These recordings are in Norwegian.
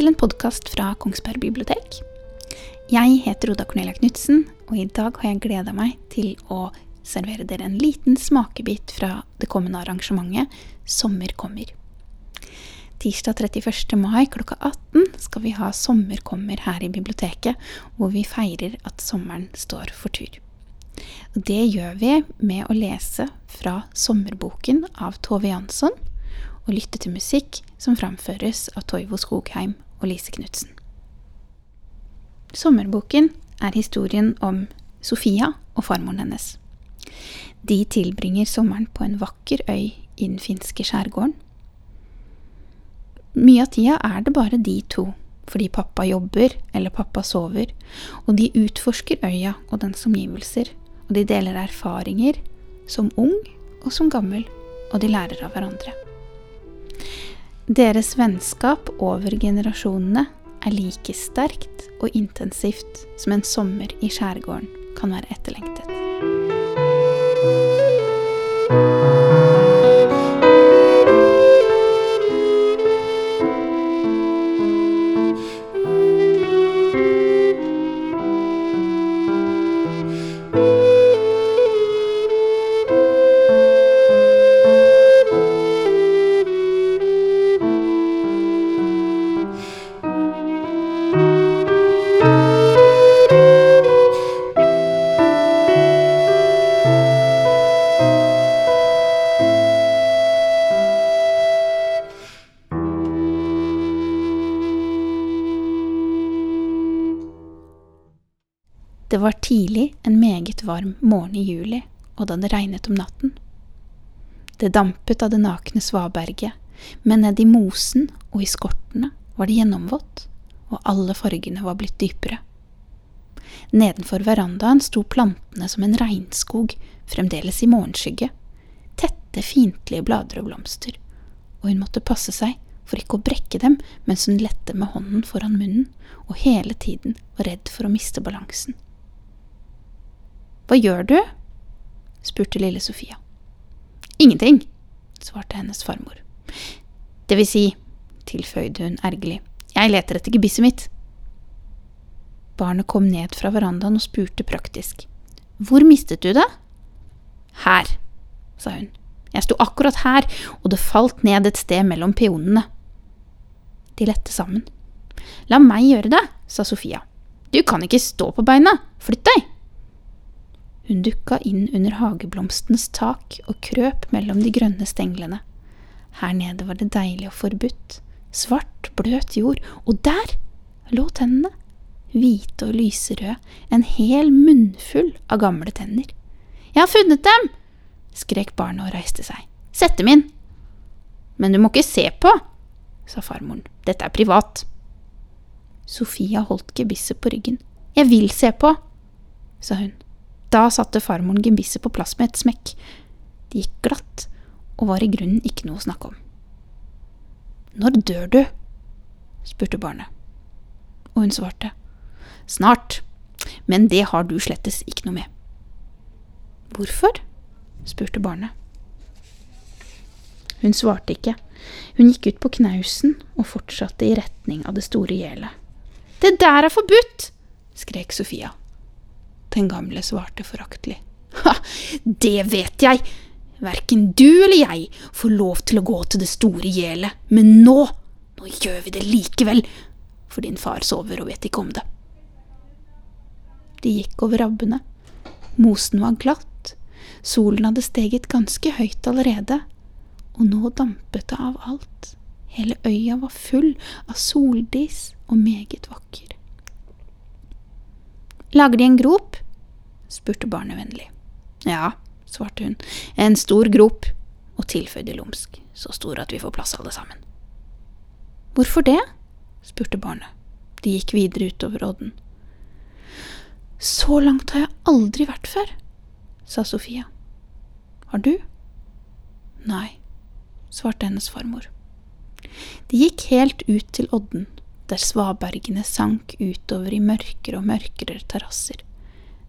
Til en podkast fra Kongsberg bibliotek. Jeg heter Oda Cornelia Knutsen, og i dag har jeg gleda meg til å servere dere en liten smakebit fra det kommende arrangementet Sommer kommer. Tirsdag 31. mai klokka 18 skal vi ha Sommerkommer her i biblioteket, hvor vi feirer at sommeren står for tur. Og det gjør vi med å lese fra sommerboken av Tove Jansson, og lytte til musikk som framføres av Toivo Skogheim og Lise Knutsen. Sommerboken er historien om Sofia og farmoren hennes. De tilbringer sommeren på en vakker øy i den finske skjærgården. Mye av tida er det bare de to, fordi pappa jobber eller pappa sover, og de utforsker øya og dens omgivelser, og de deler erfaringer, som ung og som gammel, og de lærer av hverandre. Deres vennskap over generasjonene er like sterkt og intensivt som en sommer i skjærgården kan være etterlengtet. Tidlig en meget varm morgen i juli, og det hadde regnet om natten. Det dampet av det nakne svaberget, men ned i mosen og i skortene var det gjennomvått, og alle fargene var blitt dypere. Nedenfor verandaen sto plantene som en regnskog, fremdeles i morgenskygge, tette, fiendtlige blader og blomster, og hun måtte passe seg for ikke å brekke dem mens hun lette med hånden foran munnen og hele tiden var redd for å miste balansen. Hva gjør du? spurte lille Sofia. Ingenting, svarte hennes farmor. Det vil si, tilføyde hun ergerlig, jeg leter etter gebisset mitt. Barnet kom ned fra verandaen og spurte praktisk. Hvor mistet du det? Her, sa hun. Jeg sto akkurat her, og det falt ned et sted mellom peonene. De lette sammen. La meg gjøre det, sa Sofia. Du kan ikke stå på beina, flytt deg. Hun dukka inn under hageblomstens tak og krøp mellom de grønne stenglene. Her nede var det deilig og forbudt. Svart, bløt jord, og der lå tennene. Hvite og lyserøde, en hel munnfull av gamle tenner. Jeg har funnet dem! skrek barnet og reiste seg. Sett dem inn! Men du må ikke se på, sa farmoren. Dette er privat. Sofia holdt gebisset på ryggen. Jeg vil se på, sa hun. Da satte farmoren gebisset på plass med et smekk. Det gikk glatt, og var i grunnen ikke noe å snakke om. Når dør du? spurte barnet, og hun svarte. Snart, men det har du slettes ikke noe med. Hvorfor? spurte barnet. Hun svarte ikke. Hun gikk ut på knausen og fortsatte i retning av det store gjelet. Det der er forbudt! skrek Sofia. Den gamle svarte foraktelig. Ha, det vet jeg! Verken du eller jeg får lov til å gå til det store gjelet, men nå, nå gjør vi det likevel, for din far sover og vet ikke om det. De gikk over rabbene. Mosen var glatt, solen hadde steget ganske høyt allerede, og nå dampet det av alt. Hele øya var full av soldis og meget vakker. Lager de en grop? spurte barnet vennlig. Ja, svarte hun, en stor grop, og tilføyde lumsk, så stor at vi får plass alle sammen. Hvorfor det? spurte barnet. De gikk videre utover odden. Så langt har jeg aldri vært før, sa Sofia. Har du? Nei, svarte hennes farmor. De gikk helt ut til odden, der svabergene sank utover i mørkere og mørkere terrasser.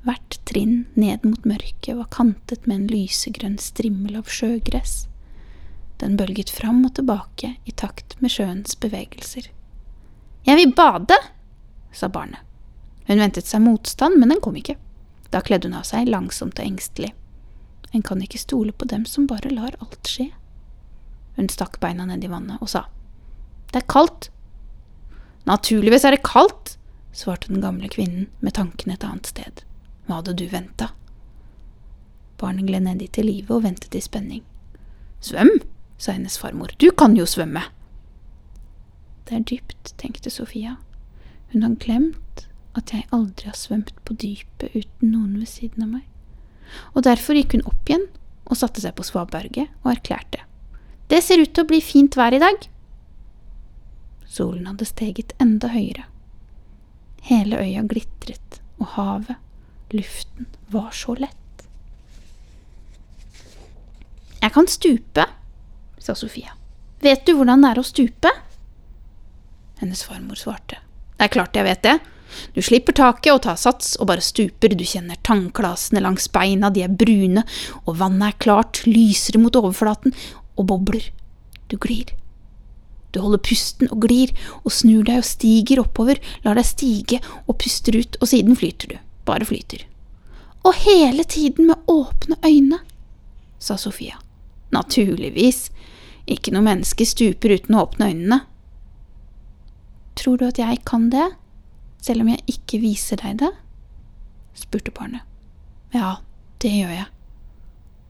Hvert trinn ned mot mørket var kantet med en lysegrønn strimmel av sjøgress. Den bølget fram og tilbake i takt med sjøens bevegelser. Jeg vil bade, sa barnet. Hun ventet seg motstand, men den kom ikke. Da kledde hun av seg, langsomt og engstelig. En kan ikke stole på dem som bare lar alt skje. Hun stakk beina ned i vannet og sa, Det er kaldt. Naturligvis er det kaldt, svarte den gamle kvinnen med tanken et annet sted. Hva hadde du venta? Barnet gled nedi til livet og ventet i spenning. Svøm, sa hennes farmor, du kan jo svømme. Det er dypt, tenkte Sofia. Hun har glemt at jeg aldri har svømt på dypet uten noen ved siden av meg. Og derfor gikk hun opp igjen og satte seg på svaberget og erklærte. Det ser ut til å bli fint vær i dag. Solen hadde steget enda høyere. Hele øya glitret, og havet, luften, var så lett. Jeg kan stupe, sa Sofia. Vet du hvordan det er å stupe? Hennes farmor svarte. Det er klart jeg vet det. Du slipper taket og tar sats og bare stuper, du kjenner tannklasene langs beina, de er brune, og vannet er klart, lyser mot overflaten, og bobler. Du glir. Du holder pusten og glir, og snur deg og stiger oppover, lar deg stige og puster ut, og siden flyter du. Bare flyter. Og hele tiden med åpne øyne, sa Sofia. Naturligvis. Ikke noe menneske stuper uten å åpne øynene. Tror du at jeg kan det, selv om jeg ikke viser deg det? spurte barnet. Ja, det gjør jeg,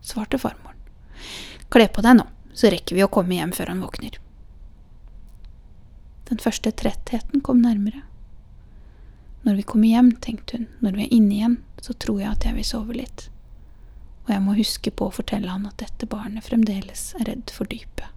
svarte farmoren. Kle på deg nå, så rekker vi å komme hjem før han våkner. Den første trettheten kom nærmere. Når vi kommer hjem, tenkte hun, når vi er inne igjen, så tror jeg at jeg vil sove litt. Og jeg må huske på å fortelle han at dette barnet fremdeles er redd for dypet.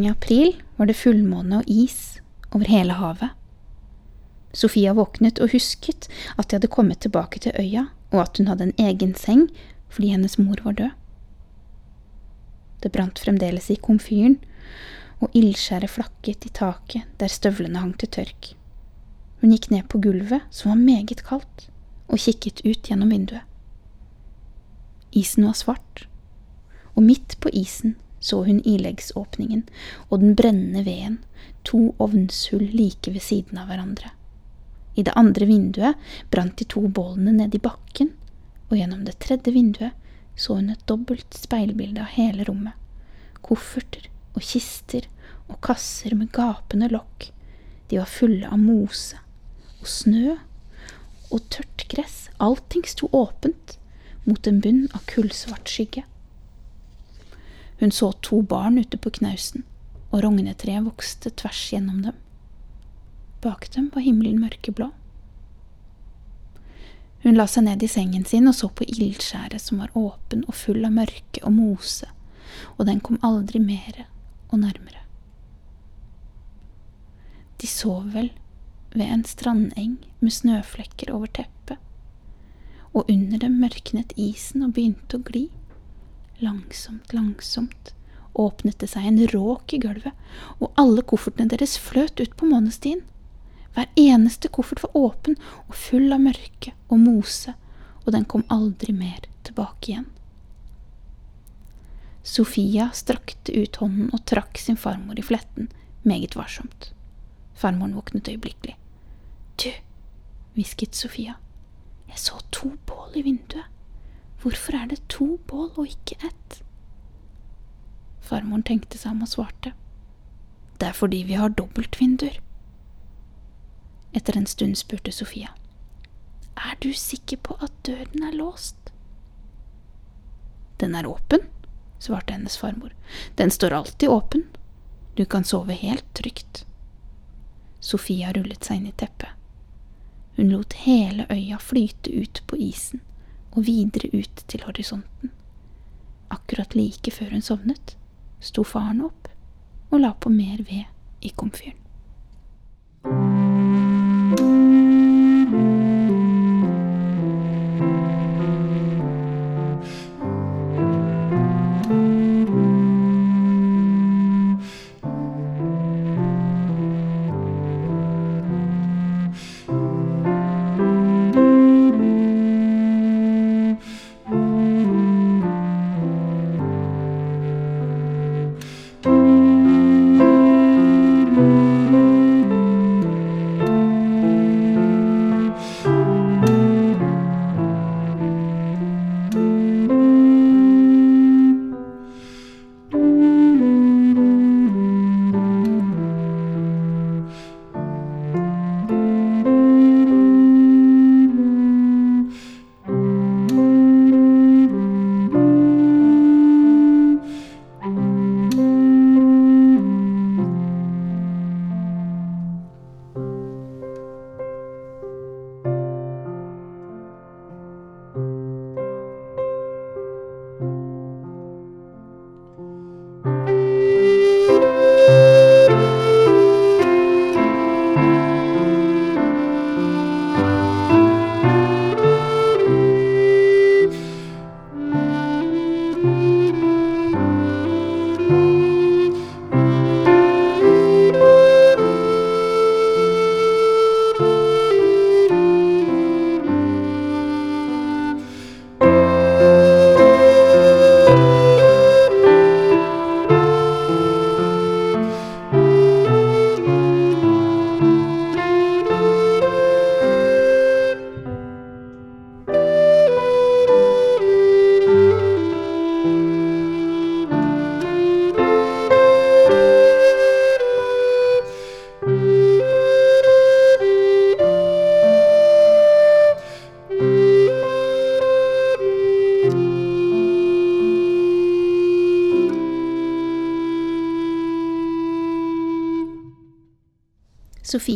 Gang i april var det fullmåne og is over hele havet. Sofia våknet og husket at de hadde kommet tilbake til øya, og at hun hadde en egen seng fordi hennes mor var død. Det brant fremdeles i komfyren, og ildskjæret flakket i taket der støvlene hang til tørk. Hun gikk ned på gulvet, som var meget kaldt, og kikket ut gjennom vinduet. Isen var svart, og midt på isen så hun ileggsåpningen og den brennende veden, to ovnshull like ved siden av hverandre. I det andre vinduet brant de to bålene ned i bakken, og gjennom det tredje vinduet så hun et dobbelt speilbilde av hele rommet. Kofferter og kister og kasser med gapende lokk. De var fulle av mose og snø og tørt gress. Allting sto åpent mot en bunn av kullsvart skygge. Hun så to barn ute på knausen, og rognetreet vokste tvers gjennom dem. Bak dem var himmelen mørkeblå. Hun la seg ned i sengen sin og så på ildskjæret som var åpen og full av mørke og mose, og den kom aldri mere og nærmere. De sov vel ved en strandeng med snøflekker over teppet, og under dem mørknet isen og begynte å gli. Langsomt, langsomt åpnet det seg en råk i gulvet, og alle koffertene deres fløt ut på månestien. Hver eneste koffert var åpen og full av mørke og mose, og den kom aldri mer tilbake igjen. Sofia strakte ut hånden og trakk sin farmor i fletten, meget varsomt. Farmoren våknet øyeblikkelig. Du, hvisket Sofia, jeg så to bål i vinduet. Hvorfor er det to bål og ikke ett? Farmoren tenkte seg om og svarte. Det er fordi vi har dobbeltvinduer. Etter en stund spurte Sofia. Er du sikker på at døren er låst? Den er åpen, svarte hennes farmor. Den står alltid åpen. Du kan sove helt trygt. Sofia rullet seg inn i teppet. Hun lot hele øya flyte ut på isen og videre ut til horisonten. Akkurat like før hun sovnet, sto faren opp og la på mer ved i komfyren.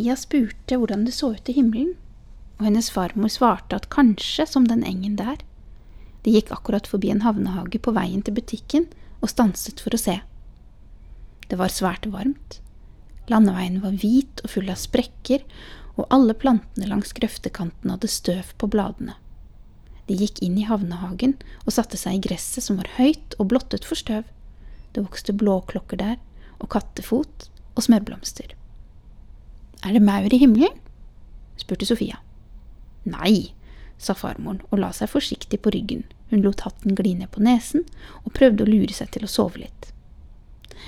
Sofia spurte hvordan det så ut i himmelen, og hennes farmor svarte at kanskje som den engen der. De gikk akkurat forbi en havnehage på veien til butikken og stanset for å se. Det var svært varmt. Landeveien var hvit og full av sprekker, og alle plantene langs grøftekanten hadde støv på bladene. De gikk inn i havnehagen og satte seg i gresset som var høyt og blottet for støv. Det vokste blåklokker der, og kattefot og smørblomster. Er det maur i himmelen? spurte Sofia. Nei, sa farmoren og la seg forsiktig på ryggen. Hun lot hatten gli ned på nesen og prøvde å lure seg til å sove litt.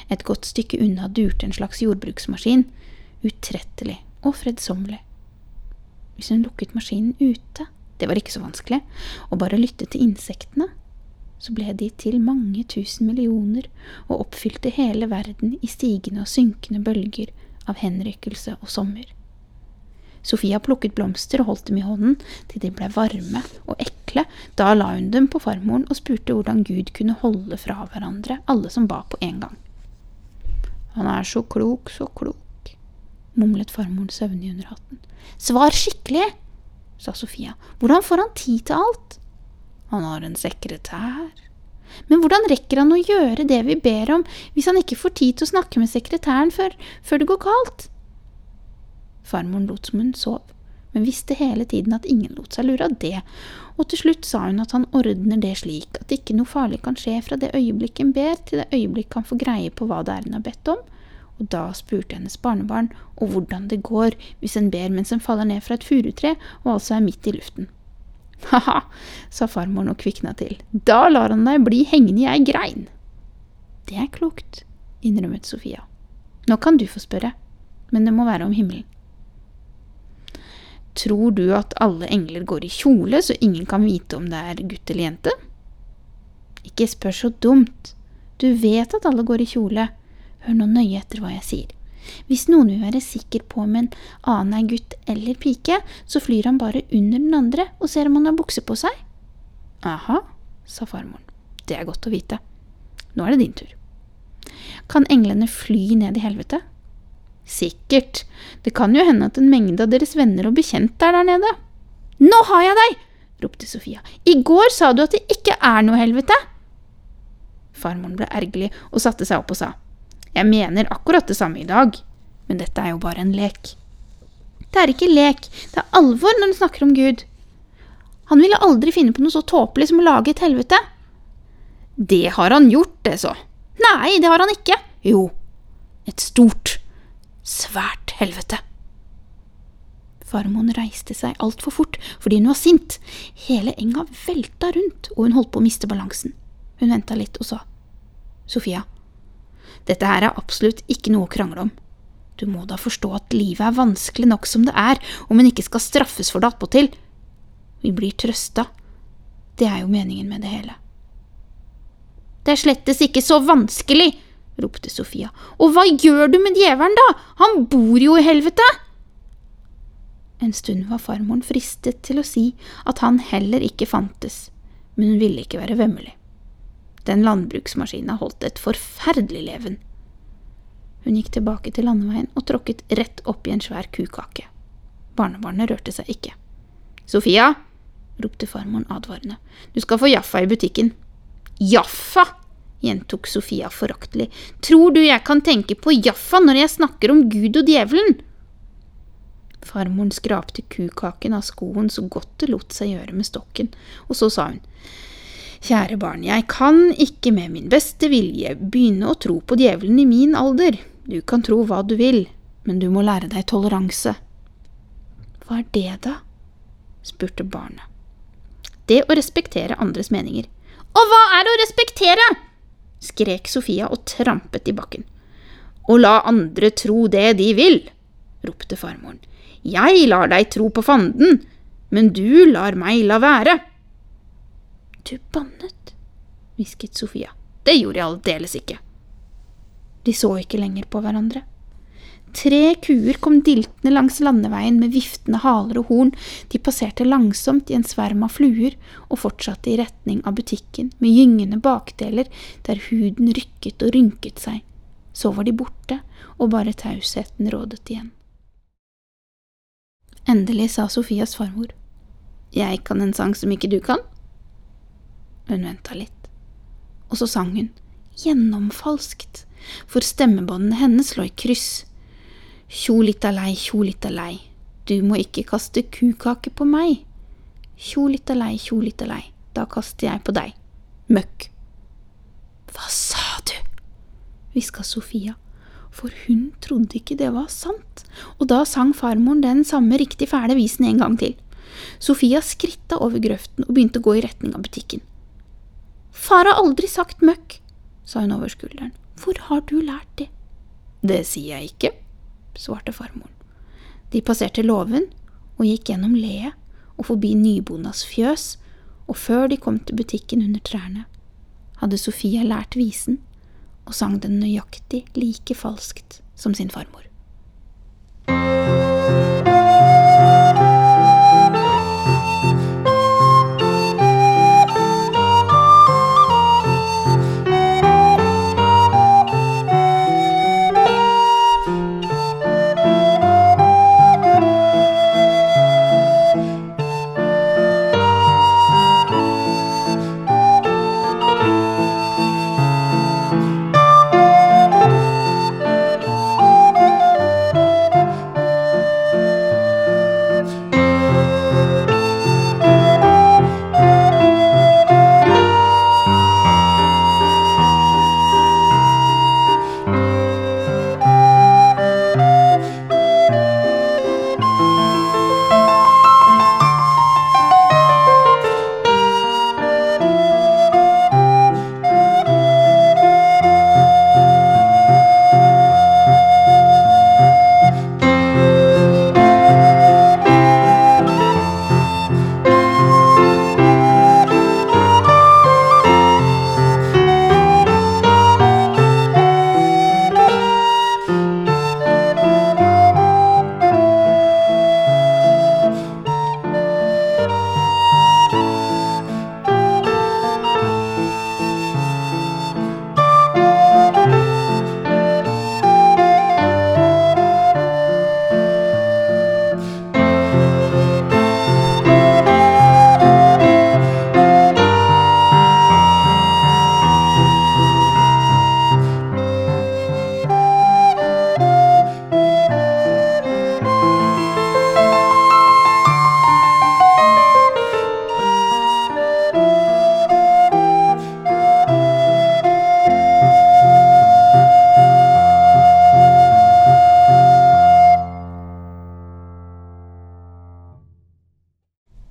Et godt stykke unna durte en slags jordbruksmaskin, utrettelig og fredsommelig. Hvis hun lukket maskinen ute, det var ikke så vanskelig, og bare lyttet til insektene, så ble de til mange tusen millioner og oppfylte hele verden i stigende og synkende bølger av henrykkelse og sommer. Sofia plukket blomster og holdt dem i hånden til de ble varme og ekle. Da la hun dem på farmoren og spurte hvordan Gud kunne holde fra hverandre alle som ba på en gang. Han er så klok, så klok, mumlet farmoren søvnig under hatten. Svar skikkelig, sa Sofia. Hvordan får han tid til alt? Han har en sekretær. Men hvordan rekker han å gjøre det vi ber om, hvis han ikke får tid til å snakke med sekretæren før, før det går galt? Farmoren lot som hun sov, men visste hele tiden at ingen lot seg lure av det, og til slutt sa hun at han ordner det slik at ikke noe farlig kan skje fra det øyeblikket en ber, til det øyeblikk han får greie på hva det er han har bedt om, og da spurte hennes barnebarn og hvordan det går hvis en ber mens en faller ned fra et furutre og altså er midt i luften. Ha-ha, sa farmoren og kvikna til, da lar han deg bli hengende i ei grein. Det er klokt, innrømmet Sofia. Nå kan du få spørre, men det må være om himmelen. Tror du at alle engler går i kjole, så ingen kan vite om det er gutt eller jente? Ikke spør så dumt. Du vet at alle går i kjole. Hør nå nøye etter hva jeg sier. Hvis noen vil være sikker på om en annen er gutt eller pike, så flyr han bare under den andre og ser om han har bukse på seg. Aha, sa farmoren. Det er godt å vite. Nå er det din tur. Kan englene fly ned i helvete? Sikkert. Det kan jo hende at en mengde av deres venner og bekjente er der nede. Nå har jeg deg! ropte Sofia. I går sa du at det ikke er noe helvete. Farmoren ble ergerlig og satte seg opp og sa. Jeg mener akkurat det samme i dag, men dette er jo bare en lek. Det er ikke lek, det er alvor når du snakker om Gud. Han ville aldri finne på noe så tåpelig som å lage et helvete. Det har han gjort, det så. Nei, det har han ikke. Jo, et stort svært helvete. Farmoen reiste seg altfor fort fordi hun var sint. Hele enga velta rundt, og hun holdt på å miste balansen. Hun venta litt og sa, Sofia, dette her er absolutt ikke noe å krangle om. Du må da forstå at livet er vanskelig nok som det er, om en ikke skal straffes for det attpåtil. Vi blir trøsta. Det er jo meningen med det hele. Det er slettes ikke så vanskelig, ropte Sofia. Og hva gjør du med djevelen, da? Han bor jo i helvete! En stund var farmoren fristet til å si at han heller ikke fantes, men hun ville ikke være vemmelig. Den landbruksmaskina holdt et forferdelig leven. Hun gikk tilbake til landeveien og tråkket rett opp i en svær kukake. Barnebarnet rørte seg ikke. Sofia, ropte farmoren advarende, du skal få Jaffa i butikken. Jaffa! gjentok Sofia foraktelig. Tror du jeg kan tenke på Jaffa når jeg snakker om Gud og djevelen? Farmoren skrapte kukaken av skoen så godt det lot seg gjøre med stokken, og så sa hun. Kjære barn, jeg kan ikke med min beste vilje begynne å tro på djevelen i min alder. Du kan tro hva du vil, men du må lære deg toleranse. Hva er det, da? spurte barnet. Det å respektere andres meninger. Og hva er å respektere? skrek Sofia og trampet i bakken. Og la andre tro det de vil, ropte farmoren. Jeg lar deg tro på fanden, men du lar meg la være. Du bannet, hvisket Sofia. Det gjorde jeg aldeles ikke. De så ikke lenger på hverandre. Tre kuer kom diltende langs landeveien med viftende haler og horn, de passerte langsomt i en sverm av fluer og fortsatte i retning av butikken med gyngende bakdeler der huden rykket og rynket seg. Så var de borte, og bare tausheten rådet igjen. Endelig sa Sofias farmor, Jeg kan en sang som ikke du kan. Hun venta litt, og så sang hun, gjennomfalskt, for stemmebåndene hennes lå i kryss Tjo litta lei, tjo litta lei, du må ikke kaste kukake på meg. Tjo litta lei, tjo litta lei, da kaster jeg på deg. Møkk. Hva sa du? hviska Sofia, For hun trodde ikke det var sant, og da sang farmoren den samme riktig fæle visen en gang til. Sofia skritta over grøften og begynte å gå i retning av butikken. Far har aldri sagt møkk, sa hun over skulderen. Hvor har du lært det? Det sier jeg ikke, svarte farmoren. De passerte låven og gikk gjennom leet og forbi nybondas fjøs, og før de kom til butikken under trærne, hadde Sofia lært visen og sang den nøyaktig like falskt som sin farmor.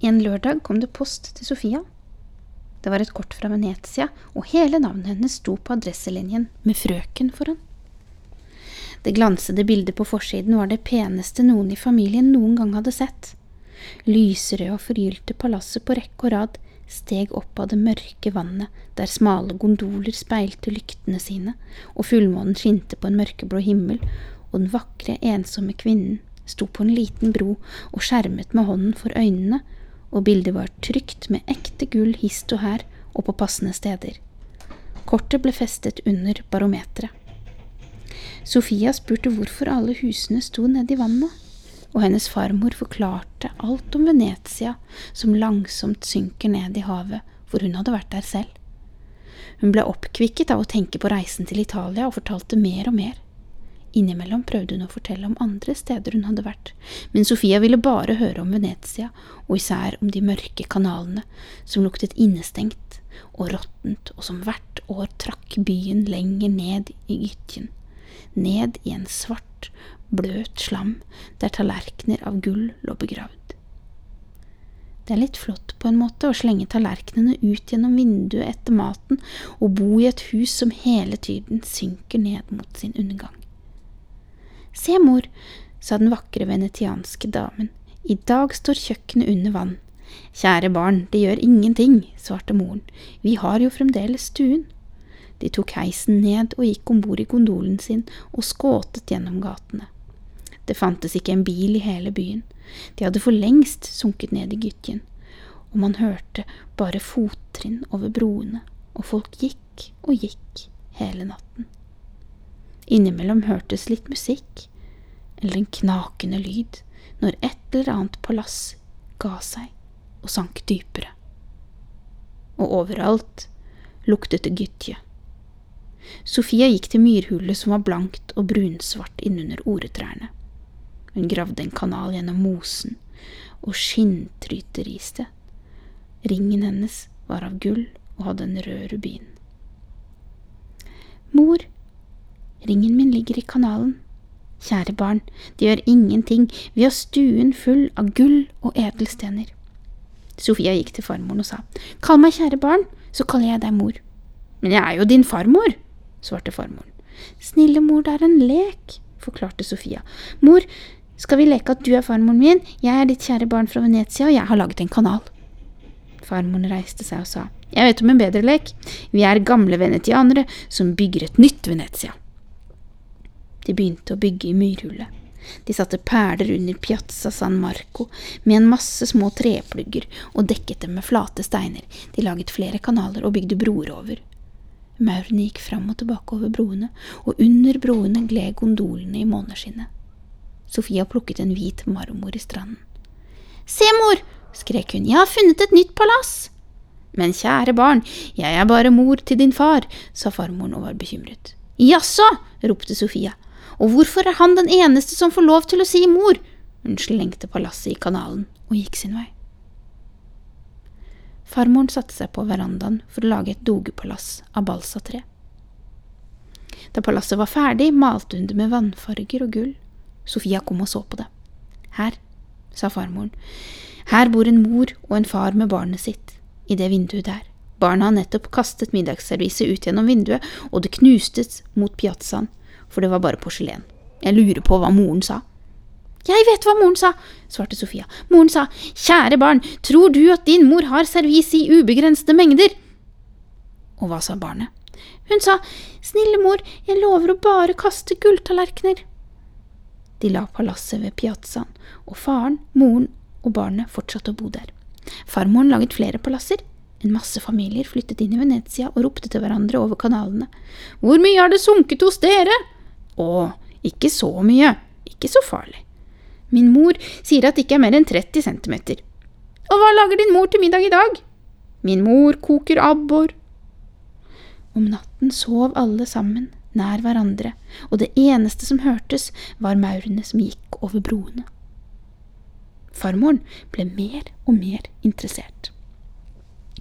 En lørdag kom det post til Sofia. Det var et kort fra Venezia, og hele navnet hennes sto på adresselinjen med frøken foran. Det glansede bildet på forsiden var det peneste noen i familien noen gang hadde sett. Lyserøde og forgylte palasset på rekke og rad steg opp av det mørke vannet der smale gondoler speilte lyktene sine, og fullmånen skinte på en mørkeblå himmel, og den vakre, ensomme kvinnen sto på en liten bro og skjermet med hånden for øynene og bildet var trygt med ekte gull hist og her og på passende steder. Kortet ble festet under barometeret. Sofia spurte hvorfor alle husene sto nedi vannet, og hennes farmor forklarte alt om Venezia som langsomt synker ned i havet, for hun hadde vært der selv. Hun ble oppkvikket av å tenke på reisen til Italia og fortalte mer og mer. Innimellom prøvde hun å fortelle om andre steder hun hadde vært, men Sofia ville bare høre om Venezia, og især om de mørke kanalene som luktet innestengt og råttent, og som hvert år trakk byen lenger ned i gytjen, ned i en svart, bløt slam der tallerkener av gull lå begravd. Det er litt flott på en måte å slenge tallerkenene ut gjennom vinduet etter maten og bo i et hus som hele tiden synker ned mot sin undergang. Se, mor, sa den vakre venetianske damen, i dag står kjøkkenet under vann. Kjære barn, det gjør ingenting, svarte moren, vi har jo fremdeles stuen. De tok heisen ned og gikk om bord i gondolen sin og skåtet gjennom gatene. Det fantes ikke en bil i hele byen, de hadde for lengst sunket ned i gytjen, og man hørte bare fottrinn over broene, og folk gikk og gikk hele natten. Innimellom hørtes litt musikk, eller en knakende lyd, når et eller annet palass ga seg og sank dypere. Og overalt luktet det gytje. Sofia gikk til myrhullet som var blankt og brunsvart innunder oretrærne. Hun gravde en kanal gjennom mosen og skinntryteriste. Ringen hennes var av gull og hadde en rød rubin. Mor, Ringen min ligger i kanalen. Kjære barn, det gjør ingenting, vi har stuen full av gull og edelstener. Sofia gikk til farmoren og sa, Kall meg kjære barn, så kaller jeg deg mor. Men jeg er jo din farmor, svarte farmoren. Snille mor, det er en lek, forklarte Sofia. Mor, skal vi leke at du er farmoren min, jeg er ditt kjære barn fra Venezia, og jeg har laget en kanal. Farmoren reiste seg og sa, Jeg vet om en bedre lek, vi er gamle venetianere som bygger et nytt Venezia. De begynte å bygge i myrhullet. De satte perler under Piazza San Marco med en masse små treplugger og dekket dem med flate steiner. De laget flere kanaler og bygde broer over. Maurene gikk fram og tilbake over broene, og under broene gled gondolene i måneskinnet. Sofia plukket en hvit marmor i stranden. Se, mor, skrek hun, jeg har funnet et nytt palass. Men kjære barn, jeg er bare mor til din far, sa farmoren og var bekymret. Jaså, ropte Sofia, og hvorfor er han den eneste som får lov til å si mor? Hun slengte palasset i kanalen og gikk sin vei. Farmoren satte seg på verandaen for å lage et dogepalass av balsatre. Da palasset var ferdig, malte hun det med vannfarger og gull. Sofia kom og så på det. Her, sa farmoren, her bor en mor og en far med barnet sitt, i det vinduet der. Barna har nettopp kastet middagsserviset ut gjennom vinduet, og det knustes mot piazzaen, for det var bare porselen. Jeg lurer på hva moren sa. Jeg vet hva moren sa, svarte Sofia. Moren sa, kjære barn, tror du at din mor har servis i ubegrensede mengder? Og hva sa barnet? Hun sa, snille mor, jeg lover å bare kaste gulltallerkener. De la palasset ved piazzaen, og faren, moren og barnet fortsatte å bo der. Farmoren laget flere palasser. En masse familier flyttet inn i Venezia og ropte til hverandre over kanalene. Hvor mye har det sunket hos dere? Å, ikke så mye, ikke så farlig. Min mor sier at det ikke er mer enn 30 centimeter. Og hva lager din mor til middag i dag? Min mor koker abbor. Om natten sov alle sammen, nær hverandre, og det eneste som hørtes, var maurene som gikk over broene. Farmoren ble mer og mer interessert.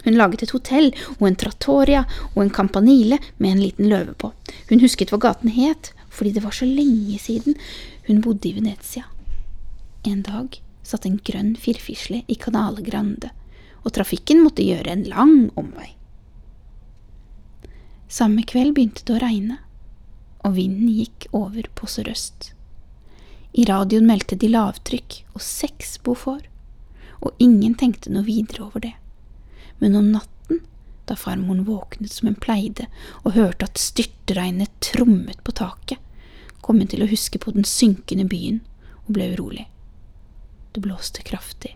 Hun laget et hotell og en trattoria og en campanile med en liten løve på. Hun husket hva gaten het, fordi det var så lenge siden hun bodde i Venezia. En dag satt en grønn firfisle i Canale Grande, og trafikken måtte gjøre en lang omvei. Samme kveld begynte det å regne, og vinden gikk over på sørøst. I radioen meldte de lavtrykk og seks bofor, og ingen tenkte noe videre over det. Men om natten, da farmoren våknet som hun pleide og hørte at styrtregnet trommet på taket, kom hun til å huske på den synkende byen og ble urolig. Det blåste kraftig,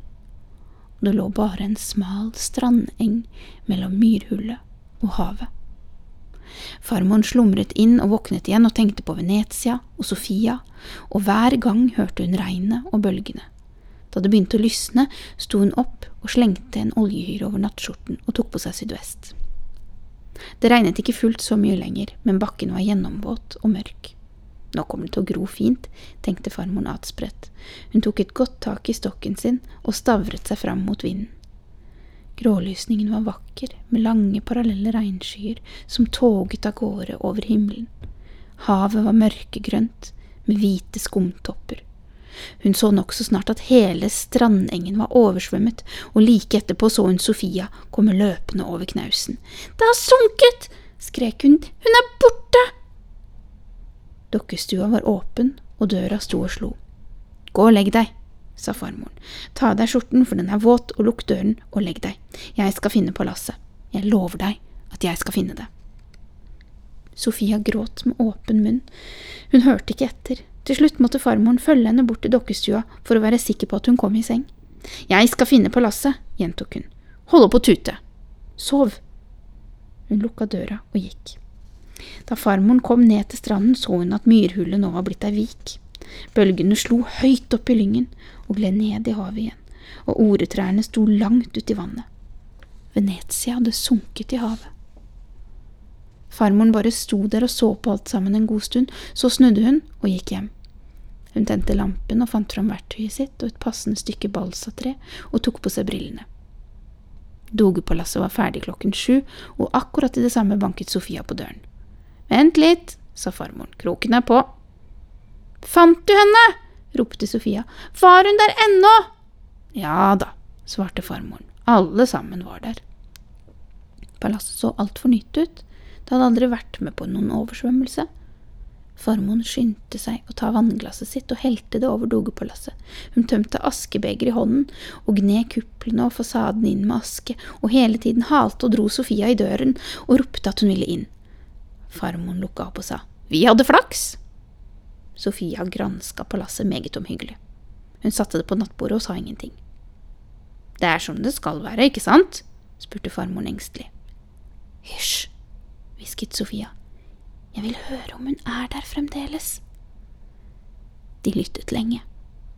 og det lå bare en smal strandeng mellom myrhullet og havet. Farmoren slumret inn og våknet igjen og tenkte på Venezia og Sofia, og hver gang hørte hun regnet og bølgene. Da det begynte å lysne, sto hun opp og slengte en oljehyre over nattskjorten og tok på seg sydvest. Det regnet ikke fullt så mye lenger, men bakken var gjennomvåt og mørk. Nå kommer det til å gro fint, tenkte farmoren atspredt. Hun tok et godt tak i stokken sin og stavret seg fram mot vinden. Grålysningen var vakker, med lange, parallelle regnskyer som toget av gårde over himmelen. Havet var mørkegrønt, med hvite skumtopper. Hun så nokså snart at hele strandengen var oversvømmet, og like etterpå så hun Sofia komme løpende over knausen. Det har sunket! skrek hun. Hun er borte! Dokkestua var åpen, og døra sto og slo. Gå og legg deg, sa farmoren. Ta av deg skjorten, for den er våt, og lukk døren, og legg deg. Jeg skal finne palasset. Jeg lover deg at jeg skal finne det. Sofia gråt med åpen munn. Hun hørte ikke etter. Til slutt måtte farmoren følge henne bort til dokkestua for å være sikker på at hun kom i seng. Jeg skal finne palasset, gjentok hun. Hold opp å tute. Sov. Hun lukka døra og gikk. Da farmoren kom ned til stranden, så hun at myrhullet nå var blitt ei vik. Bølgene slo høyt opp i lyngen og gled ned i havet igjen, og oretrærne sto langt uti vannet. Venezia hadde sunket i havet. Farmoren bare sto der og så på alt sammen en god stund, så snudde hun og gikk hjem. Hun tente lampen og fant fram verktøyet sitt og et passende stykke balsatre og tok på seg brillene. Dogepalasset var ferdig klokken sju, og akkurat i det samme banket Sofia på døren. Vent litt, sa farmoren. Kroken er på. Fant du henne? ropte Sofia. Var hun der ennå? Ja da, svarte farmoren. Alle sammen var der. Palasset så altfor nytt ut. Det hadde aldri vært med på noen oversvømmelse. Farmoren skyndte seg å ta vannglasset sitt og helte det over dogepalasset. Hun tømte askebegeret i hånden og gned kuplene og fasaden inn med aske, og hele tiden halte og dro Sofia i døren og ropte at hun ville inn. Farmoren lukka opp og sa Vi hadde flaks! Sofia granska palasset meget omhyggelig. Hun satte det på nattbordet og sa ingenting. Det er som det skal være, ikke sant? spurte farmoren engstelig. Hysj, hvisket Sofia. Jeg vil høre om hun er der fremdeles. De lyttet lenge.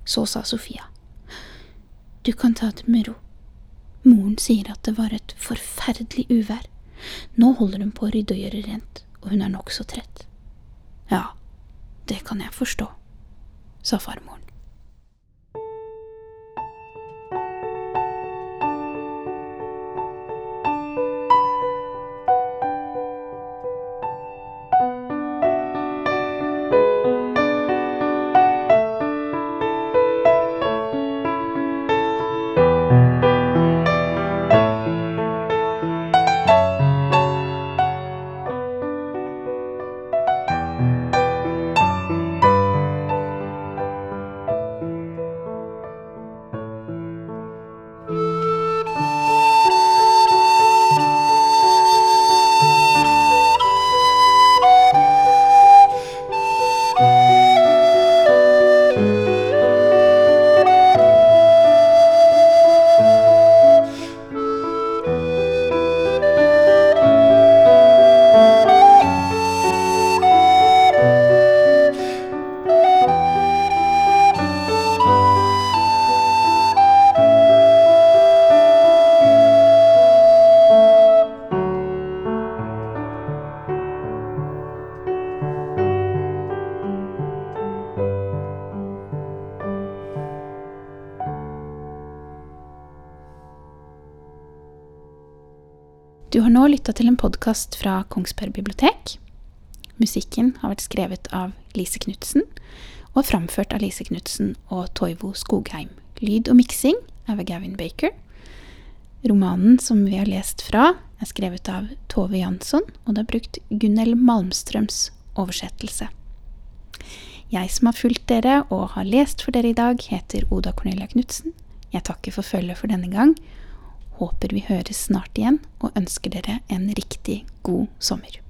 Så sa Sofia. Du kan ta det med ro. Moren sier at det var et forferdelig uvær. Nå holder hun på å rydde og gjøre rent, og hun er nokså trett. Ja, det kan jeg forstå, sa farmoren. Til en podkast fra Kongsberg bibliotek. Musikken har vært skrevet av Lise Knutsen og framført av Lise Knutsen og Toivo Skogheim. Lyd og miksing er ved Gavin Baker. Romanen som vi har lest fra, er skrevet av Tove Jansson, og det er brukt Gunnel Malmstrøms oversettelse. Jeg som har fulgt dere og har lest for dere i dag, heter Oda Cornelia Knutsen. Jeg takker for følget for denne gang håper vi høres snart igjen, og ønsker dere en riktig god sommer.